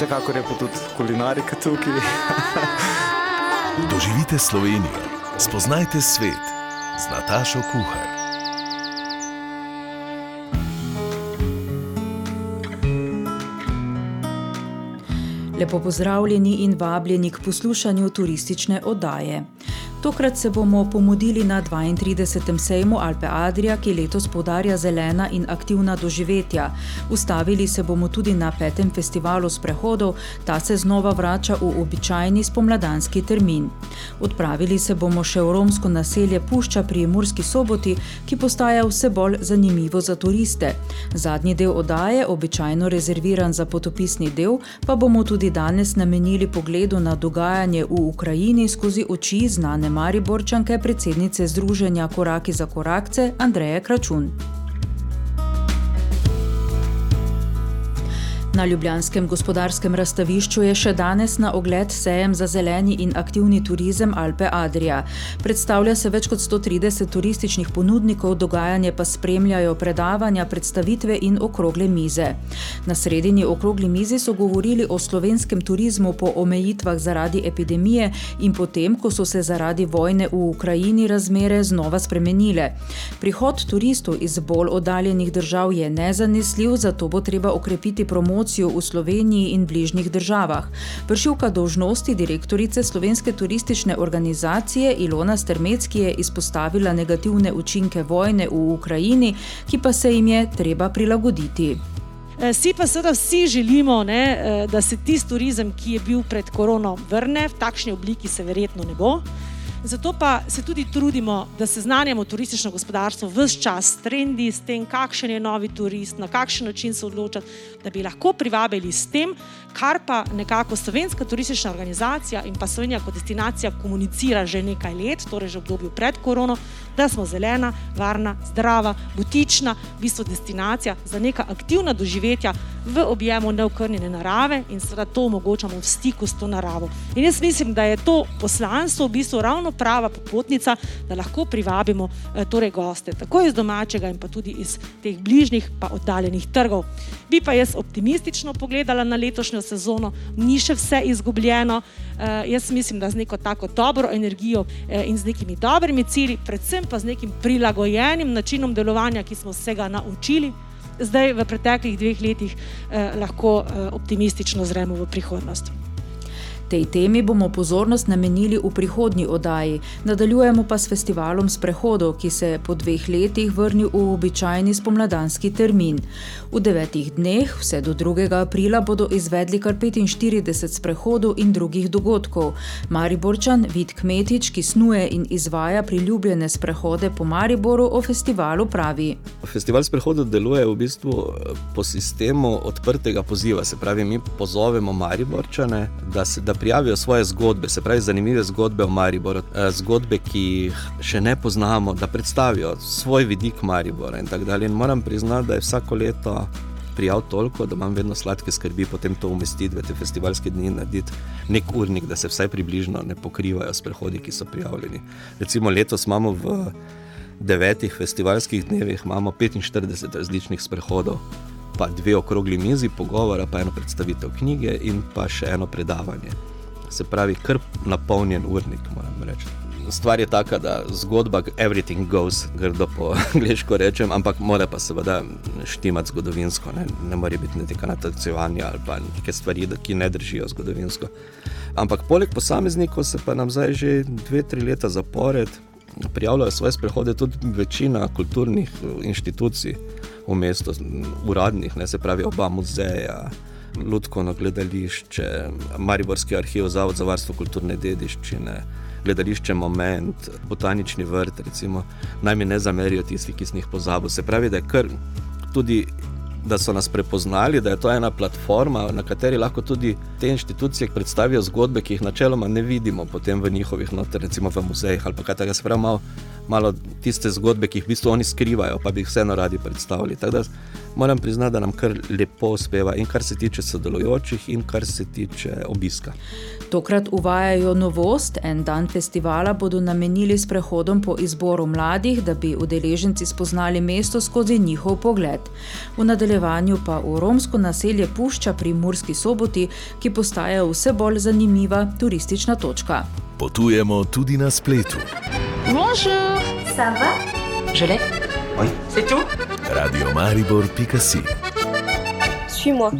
Vsekakor je pa tudi kulinarika tukaj. Doživite Slovenijo, spoznajte svet z Natašo Kuhar. Lepo pozdravljeni in vabljeni k poslušanju turistične oddaje. Tokrat se bomo pomudili na 32. sejmu Alpe Adria, ki letos podarja zelena in aktivna doživetja. Ustavili se bomo tudi na petem festivalu sprehodov, ta se znova vrača v običajni spomladanski termin. Odpravili se bomo še v romsko naselje Pušča pri Murski soboti, ki postaja vse bolj zanimivo za turiste. Zadnji del oddaje, običajno rezerviran za potopisni del, pa bomo tudi danes namenili pogledu na dogajanje v Ukrajini skozi oči znane Mariborčanke, predsednice Združenja Koraki za korakce Andreje Kračun. Na Ljubljanskem gospodarskem razstavišču je še danes na ogled sejem za zeleni in aktivni turizem Alpe Adria. Predstavlja se več kot 130 turističnih ponudnikov, dogajanje pa spremljajo predavanja, predstavitve in okrogle mize. Na sredini okrogli mizi so govorili o slovenskem turizmu po omejitvah zaradi epidemije in potem, ko so se zaradi vojne v Ukrajini razmere znova spremenile. Prihod turistov iz bolj oddaljenih držav je nezanesljiv, zato bo treba okrepiti promocijo promocijo v Sloveniji in bližnjih državah. Vršilka dožnosti direktorice Slovenske turistične organizacije Ilona Strmecki je izpostavila negativne učinke vojne v Ukrajini, ki pa se jim je treba prilagoditi. Vsi pa seveda vsi želimo, ne, da se tisti turizem, ki je bil pred korono, vrne v takšni obliki, se verjetno ne bo. Zato pa se tudi trudimo, da seznanjamo turistično gospodarstvo vse čas s trendi, s tem, kakšen je novi turist, na kakšen način se odločati, da bi lahko privabili s tem, kar pa nekako Slovenska turistična organizacija in pa Slovenija kot destinacija komunicira že nekaj let, torej že v obdobju pred korono, da smo zelena, varna, zdrava, butična, v bistvu destinacija za neka aktivna doživetja v objemu neokrnjene narave in seveda to omogočamo v stiku s to naravo. In jaz mislim, da je to poslanstvo v bistvu ravno prava popotnica, da lahko privabimo torej goste, tako iz domačega in pa tudi iz teh bližnjih pa oddaljenih trgov. Bi pa jaz optimistično pogledala na letošnjo sezono, ni še vse izgubljeno. Jaz mislim, da z neko tako dobro energijo in z nekimi dobrimi cilji, predvsem pa z nekim prilagojenim načinom delovanja, ki smo se ga naučili zdaj v preteklih dveh letih, lahko optimistično zremo v prihodnost. Tej temi bomo pozornost namenili v prihodnji oddaji, nadaljujemo pa s festivalom sprehodov, ki se je po dveh letih vrnil v običajni spomladanski termin. V devetih dneh, vse do 2. aprila, bodo izvedli kar 45 sprehodov in drugih dogodkov. Mariborčan Vid Kmetič, ki snuje in izvaja priljubljene sprehode po Mariboru, o festivalu pravi. Festival sprehodov deluje v bistvu po sistemu odprtega poziva, se pravi, mi pozovemo Mariborčane, da se da prijavijo svoje zgodbe, se pravi, zanimive zgodbe o Mariboru, zgodbe, ki jih še ne poznamo, da predstavijo svoj vidik Maribora in tako dalje. In moram priznati, da je vsako leto prijav toliko, da imam vedno sladke skrbi potem to umestiti v te festivalske dni, narediti neki urnik, da se vsaj približno ne pokrivajo sprehodi, ki so prijavljeni. Recimo letos imamo v devetih festivalskih dnevih imamo 45 različnih sprehodov. Pa dve okrogli mizi, pogovora, pa eno predstavitev knjige in pa še eno predavanje. Se pravi, kar napolnjen urnik, moram reči. Stvar je taka, da zgodba everything goes, grdo po angleško rečem, ampak mora pa seveda štimati zgodovinsko, ne, ne more biti neka natolcevanja ali pa neke stvari, ki ne držijo zgodovinsko. Ampak poleg posameznikov se pa nam zdaj že dve, tri leta zapored prijavljajo svoje sprehode tudi večina kulturnih inštitucij v mestu, uradnih, ne, se pravi oba muzeja, Lutkovno gledališče, Mariborski arhiv, Zavod za varstvo kulturne dediščine, gledališče Moment, Botanični vrt, recimo, naj mi ne zamerijo tisti, ki sem jih pozabil. Se pravi, da je kar tudi da so nas prepoznali, da je to ena platforma, na kateri lahko tudi te inštitucije predstavijo zgodbe, ki jih načeloma ne vidimo potem v njihovih, noter, recimo v muzejih ali kaj takega. Se pravi, malo, malo tiste zgodbe, ki jih v bistvu oni skrivajo, pa bi jih vseeno radi predstavili. Tako moram priznati, da nam kar lepo uspeva in kar se tiče sodelujočih, in kar se tiče obiska. Tokrat uvajajo novost. En dan festivala bodo namenili s prehodom po izboru mladih, da bi udeleženci spoznali mesto skozi njihov pogled. V nadaljevanju pa v romsko naselje Pušča pri Murski soboti, ki postaja vse bolj zanimiva turistična točka. Potujemo tudi na spletu. Bonjour, ça va Je l'ai Oui. C'est tout Radio Maribor.si Suis-moi.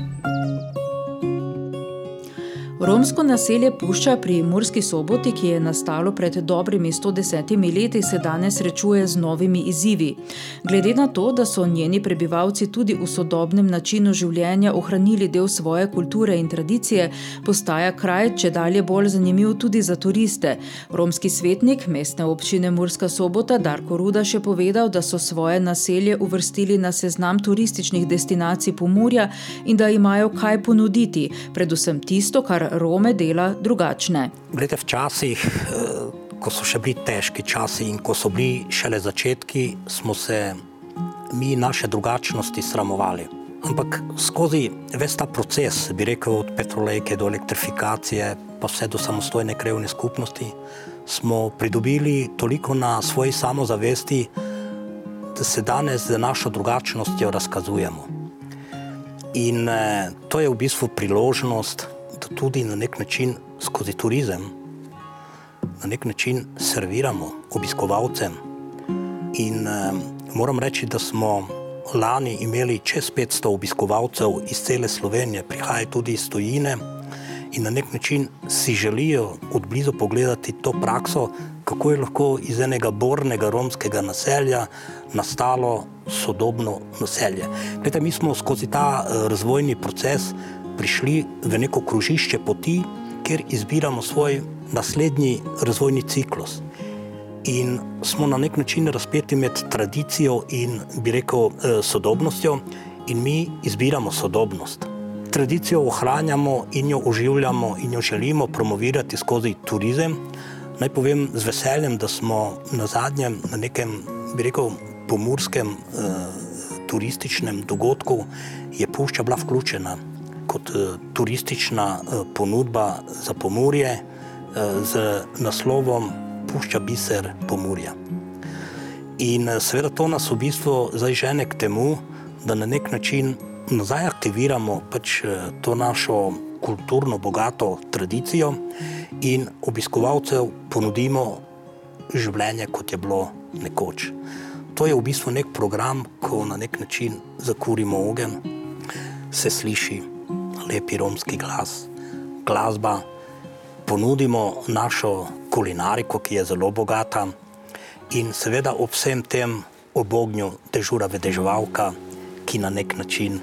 Romsko naselje Pušča pri Murski soboti, ki je nastalo pred dobrimi 110 leti, se danes srečuje z novimi izzivi. Glede na to, da so njeni prebivalci tudi v sodobnem načinu življenja ohranili del svoje kulture in tradicije, postaja kraj če dalje bolj zanimiv tudi za turiste. Romski svetnik mestne občine Murska sobota Darko Ruda še povedal, da so svoje naselje uvrstili na seznam turističnih destinacij Pomurja in da imajo kaj ponuditi, predvsem tisto, kar Rome dela drugačne. Glede, včasih, ko so še bili težki časi in ko so bili šele začetki, smo se mi naše drugačnosti sramovali. Ampak skozi ves ta proces, bi rekel, od petrolejke do elektrifikacije, pa vse do samostojne krevne skupnosti, smo pridobili toliko na svoji samozavesti, da se danes z našo drugačnostjo razkazujemo. In eh, to je v bistvu priložnost, tudi na nek način skozi turizem, na nek način serviramo obiskovalcem. In eh, moram reči, da smo lani imeli čez 500 obiskovalcev iz cele Slovenije, prihajajo tudi iz tujine in na nek način si želijo od blizu pogledati to prakso, kako je lahko iz enega bornega romskega naselja nastalo sodobno naselje. Glede, mi smo skozi ta eh, razvojni proces prišli v neko kružišče poti, kjer izbiramo svoj naslednji razvojni ciklus. In smo na nek način razpeti med tradicijo in, bi rekel, eh, sodobnostjo, in mi izbiramo sodobnost. Tradicijo ohranjamo in jo oživljamo in jo želimo promovirati skozi turizem. Naj povem z veseljem, da smo na zadnjem, na nekem, bi rekel, pomorskem eh, turističnem dogodku, je Pušča bila vključena kot eh, turistična eh, ponudba za Pomorje eh, z naslovom Pušča biser Pomorja. In seveda to nas v bistvu zdaj žene k temu, da na nek način nazaj aktiviramo pač to našo kulturno bogato tradicijo in obiskovalcev ponudimo življenje, kot je bilo nekoč. To je v bistvu nek program, ko na nek način zakurimo ogen, se sliši lepi romski glas, glasba, ponudimo našo kulinariko, ki je zelo bogata, in seveda ob vsem tem ob ognju dežura vedeževalka, ki na nek način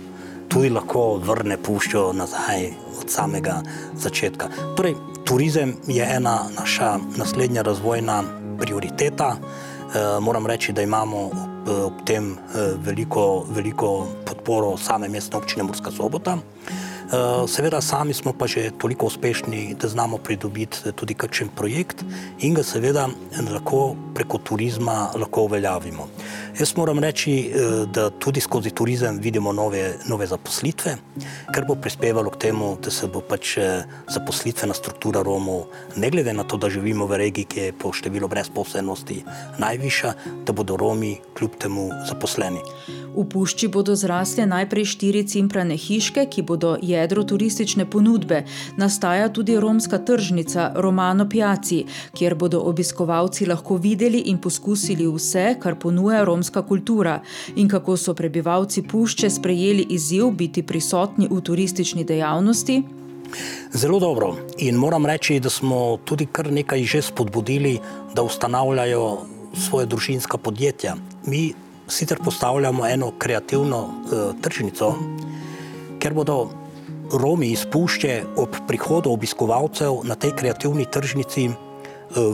tudi lahko vrne puščo nazaj od samega začetka. Torej, turizem je ena naša naslednja razvojna prioriteta. E, moram reči, da imamo ob, ob tem e, veliko, veliko podporo same mestne občine Murska sobota. Eh, seveda, sami smo pa že toliko uspešni, da znamo pridobiti tudi kakšen projekt in ga seveda lahko preko turizma lahko uveljavimo. Jaz moram reči, eh, da tudi skozi turizem vidimo nove, nove zaposlitve, kar bo prispevalo k temu, da se bo pač eh, zaposlitvena struktura Romov, ne glede na to, da živimo v regiji, ki je po številu brezposelnosti najviša, da bodo Romi kljub temu zaposleni. V pušči bodo zrasle najprej štiri cimprane hiške, ki bodo jedro turistične ponudbe. Nastaja tudi romska tržnica Romano Piaci, kjer bodo obiskovalci lahko videli in poskusili vse, kar ponuja romska kultura in kako so prebivalci pušče sprejeli izziv biti prisotni v turistični dejavnosti. Zelo dobro. In moram reči, da smo tudi kar nekaj že spodbudili, da ustanavljajo svoje družinska podjetja. Mi sicer postavljamo eno kreativno uh, tržnico, ker bodo Romi iz Pušče ob prihodu obiskovalcev na tej kreativni tržnici uh,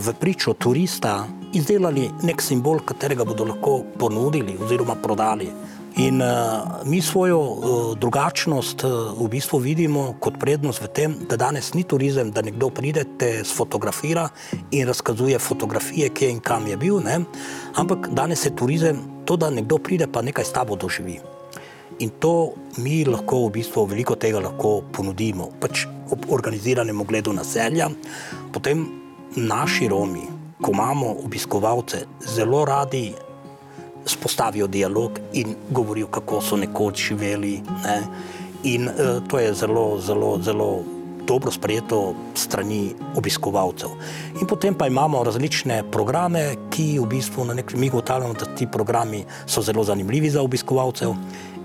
v pričo turista izdelali nek simbol, katerega bodo lahko ponudili oziroma prodali In uh, mi svojo uh, drugačnost uh, v bistvu vidimo kot prednost v tem, da danes ni turizem, da nekdo pride, te sfotografira in razkazuje fotografije, kje in kam je bil, ne? ampak danes je turizem to, da nekdo pride pa nekaj s tabo doživi. In to mi lahko v bistvu veliko tega lahko ponudimo, pač ob organiziranem ogledu naselja, potem naši Romi, ko imamo obiskovalce, zelo radi spostavijo dialog in govorijo, kako so nekoč živeli. Ne? In uh, to je zelo, zelo, zelo dobro sprejeto strani obiskovalcev. In potem pa imamo različne programe, ki v bistvu na nek način mi ugotavljamo, da ti programi so zelo zanimivi za obiskovalcev.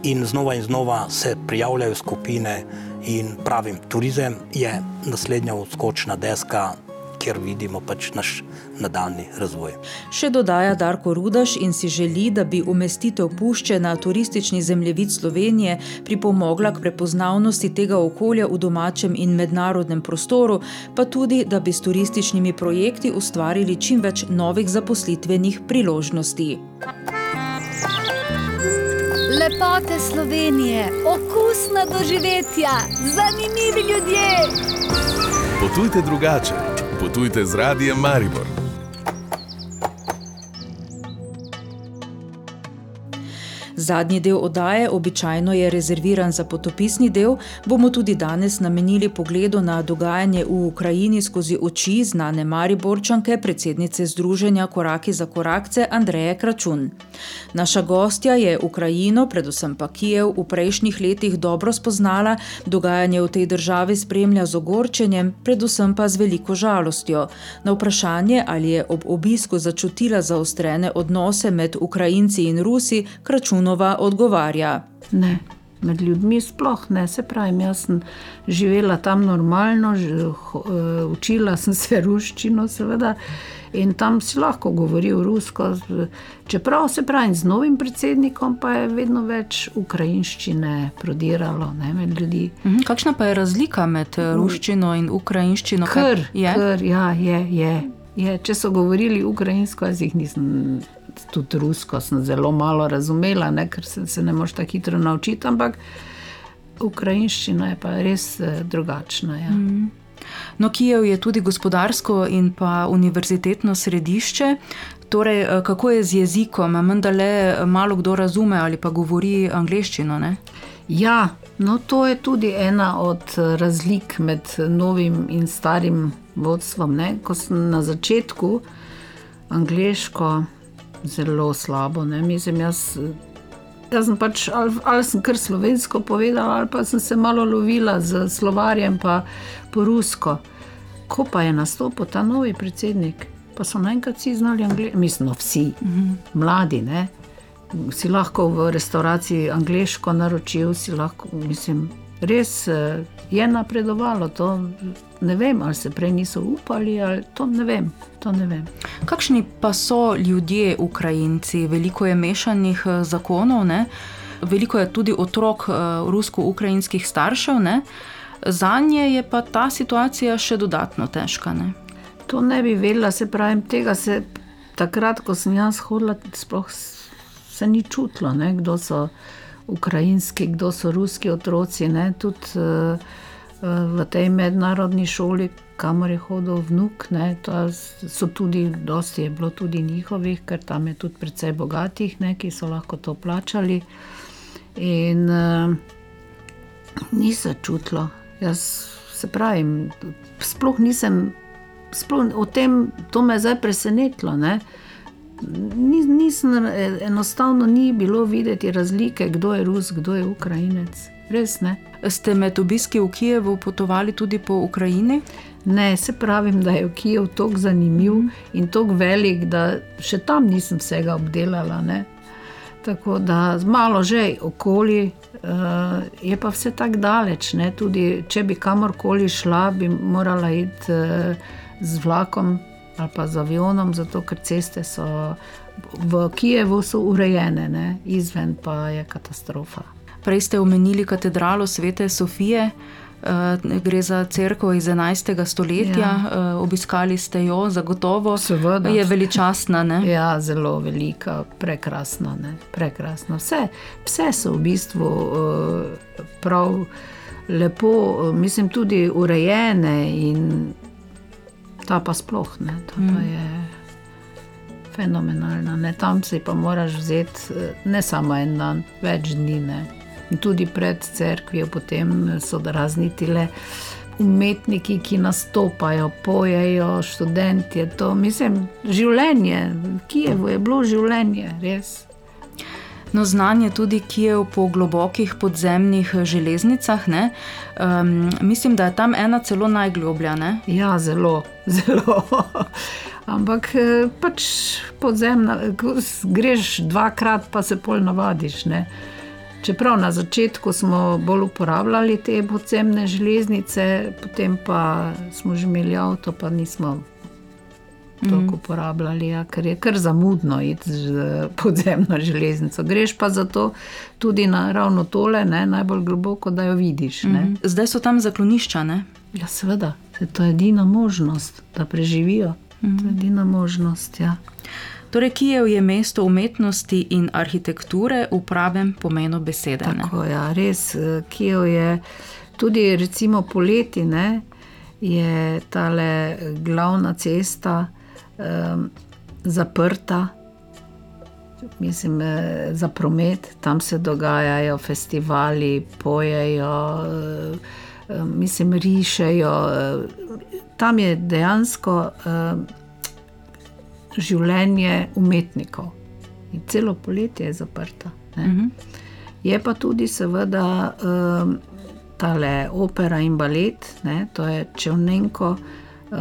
In znova in znova se prijavljajo skupine, in pravim, turizem je naslednja odskočna deska kjer vidimo pač naš nadaljni razvoj. Še dodaja Darko Rudaš in si želi, da bi umestitev pušče na turistični zemljevid Slovenije pripomogla k prepoznavnosti tega okolja v domačem in mednarodnem prostoru, pa tudi, da bi s turističnimi projekti ustvarili čim več novih zaposlitvenih priložnosti. Lepote Slovenije, okusna doživetja, zanimivi ljudje. Potujte drugače. Potujte z radijem Maribor. Zadnji del oddaje, običajno je rezerviran za potopisni del, bomo tudi danes namenili pogledu na dogajanje v Ukrajini skozi oči znane Mariborčanke, predsednice Združenja Koraki za korakce Andreje Kračun. Naša gostja je Ukrajino, predvsem pa Kijev, v prejšnjih letih dobro spoznala, dogajanje v tej državi spremlja z ogorčenjem, predvsem pa z veliko žalostjo. Na vprašanje, ali je ob obisku začutila zaostrene odnose med Ukrajinci in Rusi, Kračunova Ivanova odgovarja: Ne. Med ljudmi sploh ne, se pravi, jaz sem živela tam normalno, eh, učila sem se ruščino, seveda, in tam si lahko govoril rusko. Čeprav se pravi, z novim predsednikom pa je vedno več ukrajinščine prodiralo ne, med ljudi. Mhm, kakšna pa je razlika med eh, ruščino in ukrajinščino? Kr, je? Kr, ja, je, je, je. Če so govorili ukrajinsko, jaz jih nisem tudi rusko sem zelo malo razumela, ne, ker se, se ne moreš tako hitro naučiti, ampak ukrajinščina je pa res eh, drugačna. Ja. Mm. No, Kijev je tudi gospodarsko in pa univerzitetno središče. Torej, eh, kako je z jezikom? Menda le malo kdo razume ali pa govori angliščino? Ne? Ja, no, to je tudi ena od eh, razlik med novim in starim vodstvom. Ne? Ko sem na začetku angliško zelo slabo. Ne? Mislim, jaz, jaz sem pač ali, ali sem kar slovensko povedala, ali pa sem se malo lovila z slovarjem, pa po rusko. Ko pa je nastopil ta novi predsednik, pa so naenkrat vsi znali angliško, mislim, no, vsi, mhm. mladi. Ne? Si lahko v restavraciji angliško naročil, si lahko, mislim, res eh, je napredovalo. To ne vem, ali se prej niso upali, ali to ne vem. To ne vem. Kakšni pa so ljudje, Ukrajinci? Veliko je mešanih eh, zakonov, ne? veliko je tudi otrok eh, rusko-ukrajinskih staršev. Ne? Za nje je pa ta situacija še dodatno težka. Ne? To ne bi vedela, se pravi, tega se takrat, ko sem jaz hodila, sploh se ni čutilo, ne? kdo so ukrajinski, kdo so ruski otroci. Ne? Tudi uh, v tej mednarodni šoli, kamor je hodil vnuk, ne? so tudi, dosti je bilo tudi njihovih, ker tam je tudi precej bogatih, ne? ki so lahko to plačali. In uh, ni se čutilo. Jaz se pravim, sploh nisem. Sploh o tem, to me je zdaj presenetilo. Uh, Ni, nisem, enostavno ni bilo videti razlike, kdo je Rus, kdo je Ukrajinec. Res ne. Ste med obiski v Kijevu potovali tudi po Ukrajini? Ne, se pravim, da je Kijev tako zanimiv in tako velik, da še tam nisem vsega obdelala. Ne. Tako da malo že okoli, uh, je pa vse tako daleč. Ne. Tudi če bi kamorkoli šla, bi morala iti uh, z vlakom ali pa z avionom, zato ker ceste so v Kijevu so urejene, ne? izven pa je katastrofa. Prej ste omenili katedralo Svete Sofije. Uh, gre za crkvo iz 11. stoletja, ja. uh, obiskali ste jo, zagotovo. Seveda. Je veličastna. Ne? Ja, zelo velika, prekrasna. prekrasna. Vse, vse so v bistvu uh, prav lepo, mislim, tudi urejene in ta pa sploh ne. Ta mm. pa je fenomenalna. Ne? Tam si pa moraš vzeti ne samo en dan, več dni. Ne? tudi pred crkvijo, potem so razni tile umetniki, ki nastopajo, pojejo, študenti. To, mislim, življenje, Kijevo je bilo življenje, res. No, znanje tudi Kijev po globokih podzemnih železnicah. Um, mislim, da je tam ena celo najgloblja. Ne? Ja, zelo, zelo. Ampak eh, pač podzemna, greš dvakrat, pa se pol navadiš. Ne? Čeprav na začetku smo bolj uporabljali te podzemne železnice, potem pa smo že imeli avto, pa nismo toliko mm. uporabljali, ja, ker je kar zamudno iti z podzemno železnico. Greš pa zato tudi na ravno tole, ne, najbolj globoko, da jo vidiš. Mm. Zdaj so tam zaklonišča. Ne? Ja, seveda, to je edina možnost, da preživijo. Mm. To je edina možnost. Ja. Torej, Kijev je mesto umetnosti in arhitekture v pravem pomenu besede. Tako, ja, res, eh, Kijev je tudi, recimo, poleti, ne, je ta glavna cesta zaprta. Mislim, eh, za promet, tam se dogajajo festivali, pojejo, mislim, rišejo. Tam je dejansko življenje umetnikov. In celo poletje je zaprta. Uh mhm. -huh. Je pa tudi, seveda, um, tale opera in balet, ne? to je Čevnenko, uh,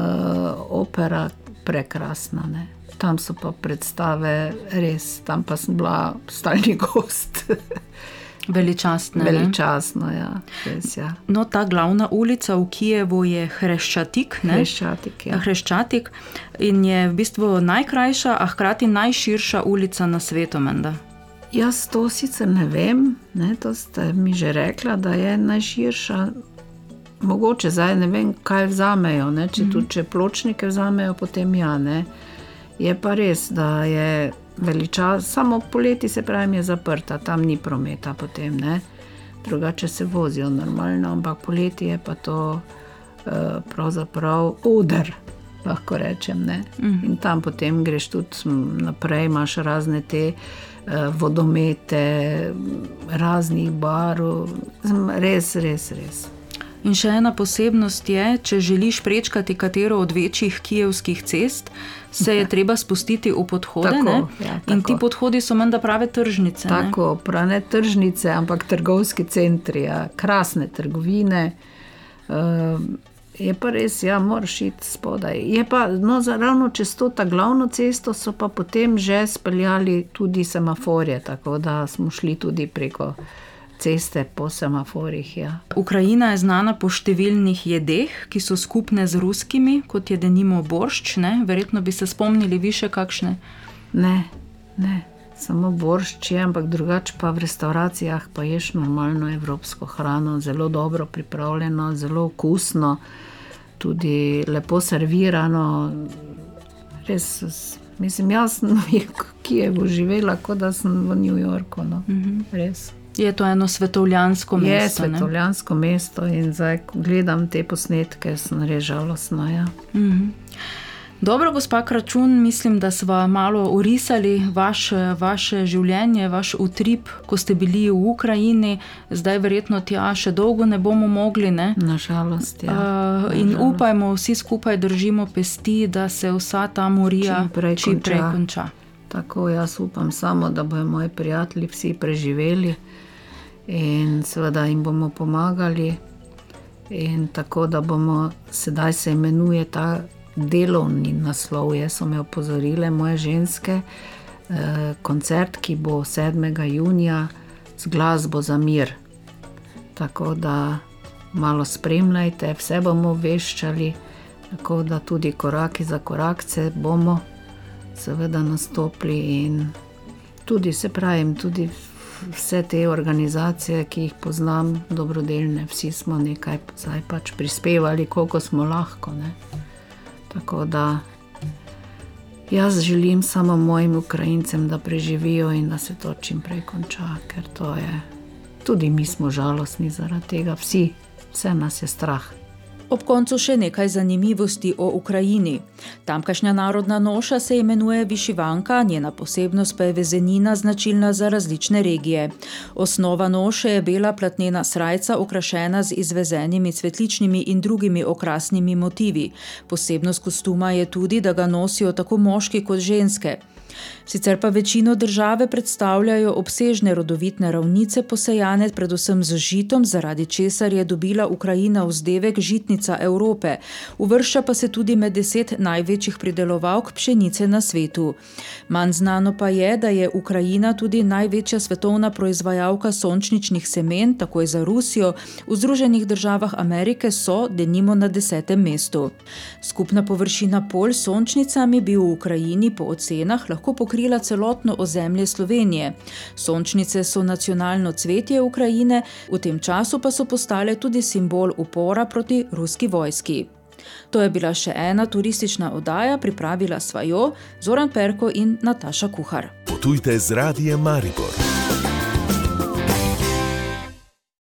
opera prekrasna. Ne? Tam so pa predstave res, tam pa sem bila stalni gost. Veličastno. Veličastno, ja. Res, ja. No, ta glavna ulica v Kijevu je Hreščatik. Hreščatik, ja. Hreščatik in je v bistvu najkrajša, a hkrati najširša ulica na svetu. Menda. Jaz to sicer ne vem, ne, to ste mi že rekla, da je najširša. Mogoče zdaj ne vem, kaj vzamejo. Ne, če, mm -hmm. tudi, če pločnike vzamejo, potem ja. Ne. Je pa res, da je veliča, samo poleti se pravi, je zaprta, tam ni prometa, potem ne. Drugače se vozijo normalno, ampak poleti je pa to uh, pravzaprav udar, lahko rečem. Mm. In tam potem greš tudi naprej, imaš razne te uh, vodomete, raznih barov, res, res, res. In še ena posebnost je, če želiš prečkati katero od večjih kijevskih cest, se je treba spustiti v podhode. Tako, ja, in ti podhodi so menda prave tržnice. Tako, prave tržnice, ampak trgovski centri, ja, krasne trgovine. Uh, je pa res, ja, moraš iti spodaj. Je pa, no, ravno čez to ta glavno cesto so pa potem že speljali tudi semaforje, tako da smo šli tudi preko ceste po semaforjih. Ja. Ukrajina je znana po številnih jedeh, ki so skupne z ruskimi, kot je denimo boršč. Ne? Verjetno bi se spomnili više kakšne. Ne, ne. Samo boršč je, ampak drugače pa v restauracijah pa ješ normalno evropsko hrano, zelo dobro pripravljeno, zelo okusno, tudi lepo servirano. Res, mislim, jaz sem v Kijevu živela, kot da sem v New Yorku. No. -hmm. Res. Je to eno svetovljansko mesto? Je svetovljansko ne? mesto in zdaj, ko gledam te posnetke, sem res žalostna. Ja. Mm -hmm. Dobro, gospa Kračun, mislim, da smo malo urisali vaš, vaše življenje, vaš utrip, ko ste bili v Ukrajini, zdaj verjetno tja še dolgo ne bomo mogli. Ne? Nažalost. Ja. Uh, in Nažalost. upajmo, vsi skupaj držimo pesti, da se vsa ta morija čim prej, čim prej konča. konča. Tako jaz upam samo, da bodo moji prijatelji vsi preživeli in seveda jim bomo pomagali. In tako da bomo, sedaj se imenuje ta delovni naslov, jaz so me opozorile moje ženske, eh, koncert, ki bo 7. junija z glasbo za mir. Tako da malo spremljajte, vse bomo veščali, tako da tudi koraki za korakce bomo seveda nastopili in tudi se pravim, tudi vse te organizacije, ki jih poznam, dobrodelne, vsi smo nekaj zdaj pač prispevali, koliko smo lahko. Ne. Tako da jaz želim samo mojim Ukrajincem, da preživijo in da se to čim prej konča, ker to je. Tudi mi smo žalostni zaradi tega, vsi, vse nas je strah. Ob koncu še nekaj zanimivosti o Ukrajini. Tamkajšnja narodna noša se imenuje Višivanka, njena posebnost pa je vezenina značilna za različne regije. Osnova noše je bela platnena srajca, okrašena z izvezenimi cvetličnimi in drugimi okrasnimi motivi. Posebnost kostuma je tudi, da ga nosijo tako moški kot ženske. Sicer pa večino države predstavljajo obsežne rodovitne ravnice, posejane predvsem z žitom, zaradi česar je dobila Ukrajina vzdevek žitnica Evrope. Uvršča pa se tudi med deset največjih pridelovalk pšenice na svetu. Manj znano pa je, da je Ukrajina tudi največja svetovna proizvajalka sončničnih semen, takoj za Rusijo, v Združenih državah Amerike so denimo na desetem mestu. Skupna površina pol s sončnicami bi v Ukrajini po ocenah lahko pokrila celotno ozemlje Slovenije. Sončnice so nacionalno cvetje Ukrajine, v tem času pa so postale tudi simbol upora proti ruski vojski. To je bila še ena turistična oddaja, pripravila sva jo Zoran Perko in Nataša Kuhar. Potujte z radijem Maribor.